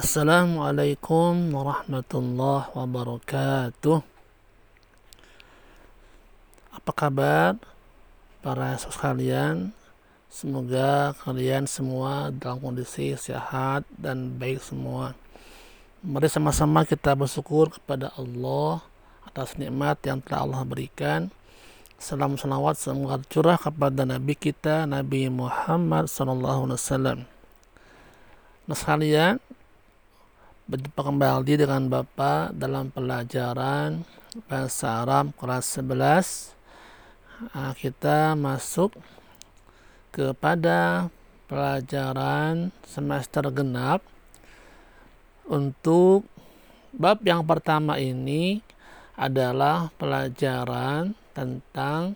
Assalamualaikum warahmatullahi wabarakatuh. Apa kabar para sekalian? Semoga kalian semua dalam kondisi sehat dan baik semua. Mari sama-sama kita bersyukur kepada Allah atas nikmat yang telah Allah berikan. Salam salawat semoga curah kepada Nabi kita Nabi Muhammad wasallam. Nah sekalian, Berjumpa kembali dengan Bapak dalam pelajaran Bahasa Arab kelas 11 nah, Kita masuk kepada pelajaran semester genap. Untuk bab yang pertama ini adalah pelajaran tentang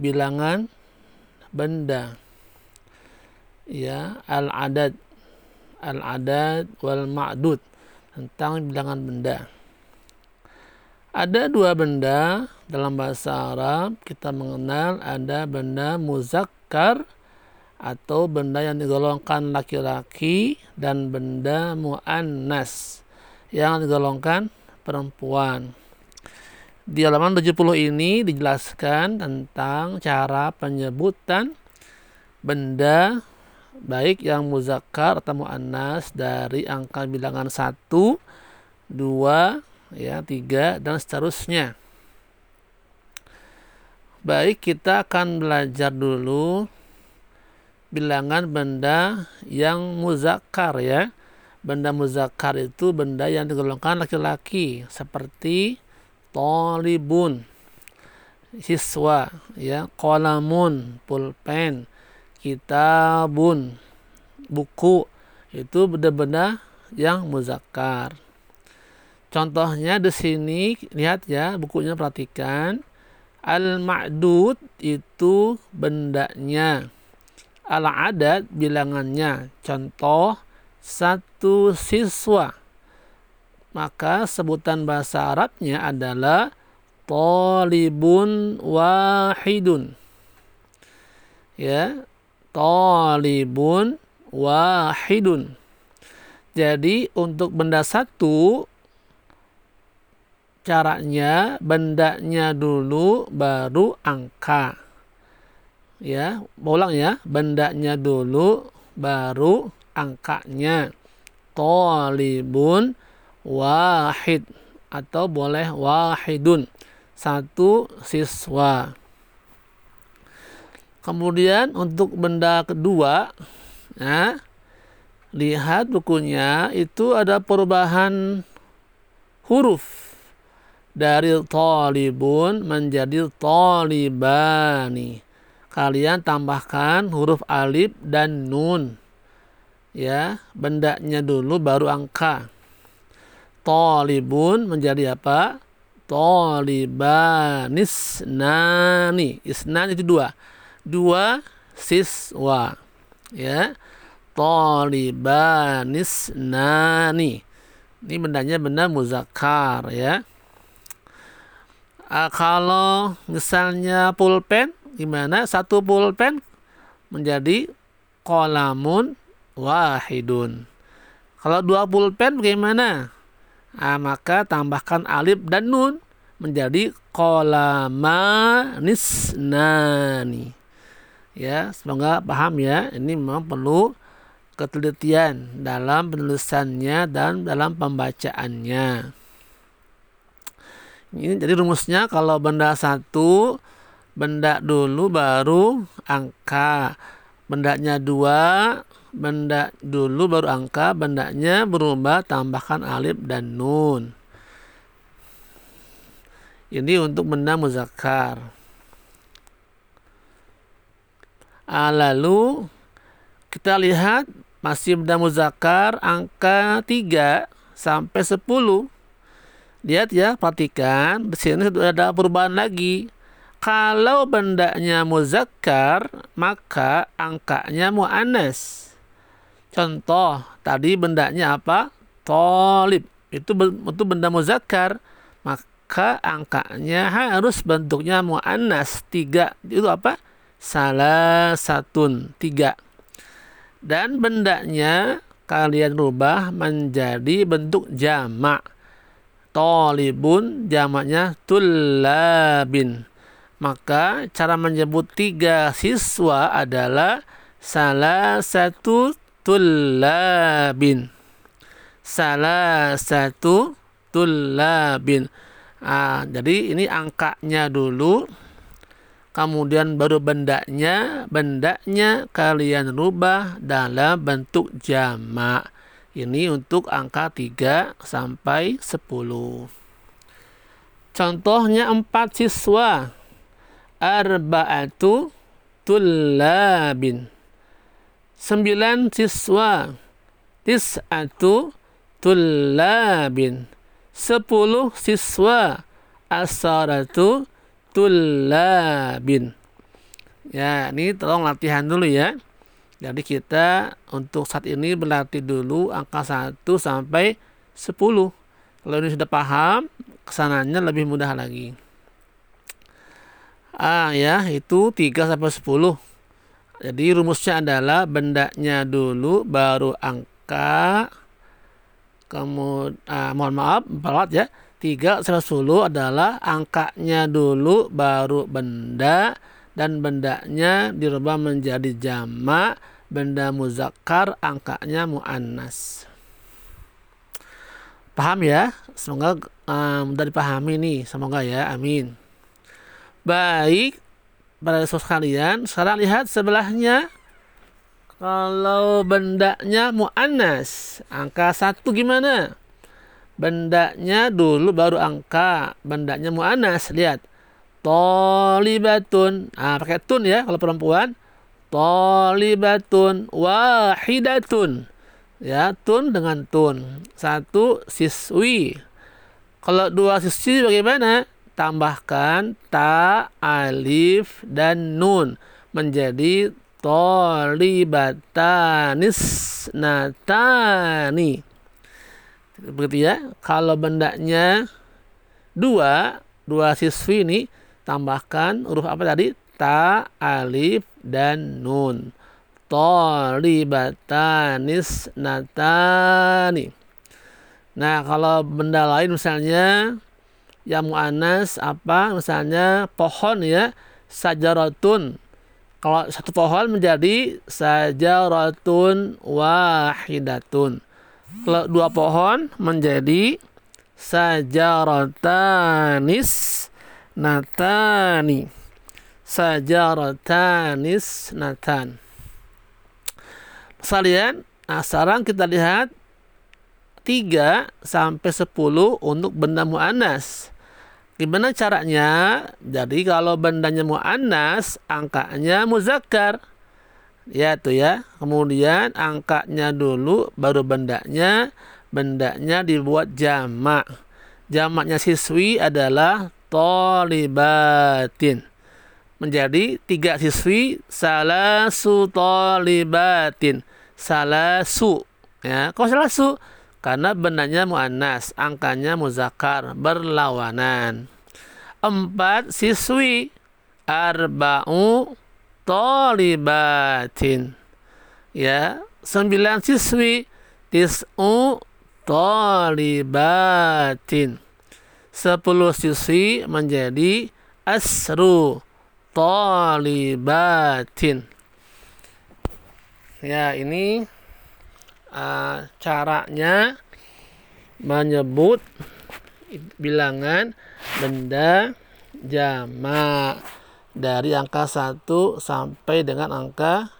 bilangan benda. Ya al-adad al-adad wal ma'dud tentang bilangan benda. Ada dua benda dalam bahasa Arab kita mengenal ada benda muzakkar atau benda yang digolongkan laki-laki dan benda muannas yang digolongkan perempuan. Di halaman 70 ini dijelaskan tentang cara penyebutan benda baik yang muzakkar atau muannas dari angka bilangan 1, 2, ya, 3 dan seterusnya. Baik, kita akan belajar dulu bilangan benda yang muzakkar ya. Benda muzakkar itu benda yang digolongkan laki-laki seperti tolibun, siswa, ya, kolamun, pulpen, kitabun buku itu benda-benda yang muzakkar. Contohnya di sini lihat ya bukunya perhatikan. Al-ma'dud itu bendanya. Al-adad bilangannya. Contoh satu siswa. Maka sebutan bahasa Arabnya adalah talibun wahidun. Ya, talibun wahidun. Jadi untuk benda satu caranya bendanya dulu baru angka. Ya, ulang ya, bendanya dulu baru angkanya. Talibun wahid atau boleh wahidun. Satu siswa. Kemudian untuk benda kedua, ya, lihat bukunya itu ada perubahan huruf dari talibun menjadi talibani. Kalian tambahkan huruf alif dan nun. Ya, bendanya dulu baru angka. Talibun menjadi apa? Talibanis nani. Isnan itu dua dua siswa ya. Talibanis nani. Ini bendanya benda muzakkar ya. Uh, kalau misalnya pulpen gimana? Satu pulpen menjadi kolamun wahidun. Kalau dua pulpen bagaimana? Nah, maka tambahkan alif dan nun menjadi kolamanis nani ya semoga paham ya. Ini memang perlu ketelitian dalam penulisannya dan dalam pembacaannya. Ini jadi rumusnya kalau benda satu benda dulu baru angka. Bendanya dua benda dulu baru angka. Bendanya berubah tambahkan alif dan nun. Ini untuk benda muzakkar Ah, lalu kita lihat masih benda muzakkar angka 3 sampai 10. Lihat ya, perhatikan di sini sudah ada perubahan lagi. Kalau bendanya muzakkar, maka angkanya muannas. Contoh, tadi bendanya apa? Tolib. Itu itu benda muzakkar. Maka angkanya harus bentuknya muannas. Tiga. Itu apa? Salah satun tiga dan bendanya kalian rubah menjadi bentuk jamak. Tolibun jamaknya tullabin. Maka cara menyebut tiga siswa adalah salah satu tullabin. Salah satu tullabin. Ah, jadi ini angkanya dulu kemudian baru bendanya bendanya kalian rubah dalam bentuk jamak. Ini untuk angka 3 sampai 10 contohnya 4 siswa. Arba'atu tullabin. 9 siswa. Tis'atu tullabin. 10 siswa. Asaratu tullabin. Ya, ini tolong latihan dulu ya. Jadi kita untuk saat ini berlatih dulu angka 1 sampai 10. Kalau ini sudah paham, ke sananya lebih mudah lagi. Ah ya, itu 3 sampai 10. Jadi rumusnya adalah bendanya dulu baru angka kemudian ah, mohon maaf, empat ya 3 sampai 10 adalah angkanya dulu baru benda dan bendanya dirubah menjadi jamak benda muzakkar angkanya muannas. Paham ya? Semoga uh, mudah dipahami nih, semoga ya. Amin. Baik, para siswa kalian, sekarang lihat sebelahnya kalau bendanya muannas, angka satu gimana? Bendanya dulu baru angka bendanya mu'anas lihat. Tolibatun. Ah pakai tun ya kalau perempuan. Tolibatun wahidatun. Ya tun dengan tun. Satu siswi. Kalau dua siswi bagaimana? Tambahkan ta alif dan nun. Menjadi tolibatanis natani begitu ya. Kalau bendanya dua dua siswi ini tambahkan huruf apa tadi? Ta alif dan nun. Tolibatanis natani. Nah kalau benda lain misalnya yang mu'anas apa? Misalnya pohon ya sajaratun. Kalau satu pohon menjadi sajaratun wahidatun dua pohon menjadi sajaratanis natani sajaratanis natan Salian, nah sekarang kita lihat 3 sampai 10 untuk benda muannas. Gimana caranya? Jadi kalau bendanya muannas, angkanya muzakkar. Ya tuh ya. Kemudian angkanya dulu baru bendanya. Bendanya dibuat jamak. Jamaknya siswi adalah tolibatin. Menjadi tiga siswi salah su tolibatin. Salah su. Ya, kok salah su? Karena bendanya muannas, angkanya muzakar, berlawanan. Empat siswi arba'u talibatin. Ya, sembilan siswi tis'u talibatin. Sepuluh siswi menjadi asru talibatin. Ya, ini uh, caranya menyebut bilangan benda jamak dari angka 1 sampai dengan angka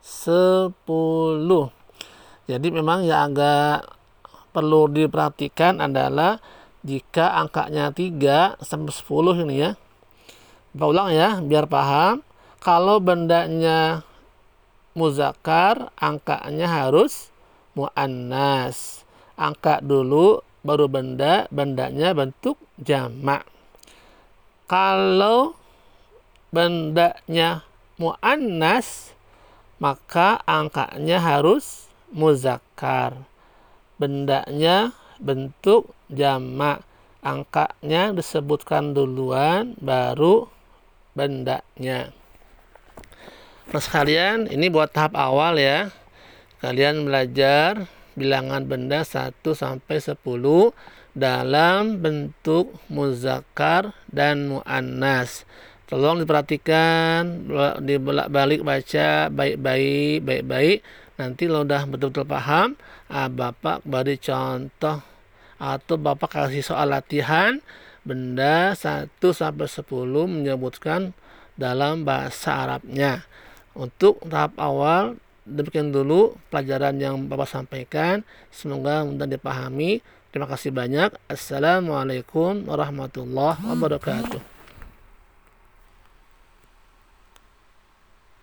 10. Jadi memang yang agak perlu diperhatikan adalah jika angkanya 3 sampai 10 ini ya. Bapak ulang ya biar paham. Kalau bendanya muzakkar, angkanya harus muannas. Angka dulu baru benda, bendanya bentuk jamak. Kalau bendanya muannas maka angkanya harus muzakkar. Bendanya bentuk jamak. Angkanya disebutkan duluan baru bendanya. Terus kalian ini buat tahap awal ya. kalian belajar bilangan benda 1 sampai 10 dalam bentuk muzakkar dan muannas. Tolong diperhatikan, dibolak-balik baca baik-baik, baik-baik. Nanti lo udah betul-betul paham, ah, Bapak beri contoh atau Bapak kasih soal latihan benda 1 sampai 10 menyebutkan dalam bahasa Arabnya. Untuk tahap awal demikian dulu pelajaran yang Bapak sampaikan. Semoga mudah dipahami. Terima kasih banyak. Assalamualaikum warahmatullahi wabarakatuh.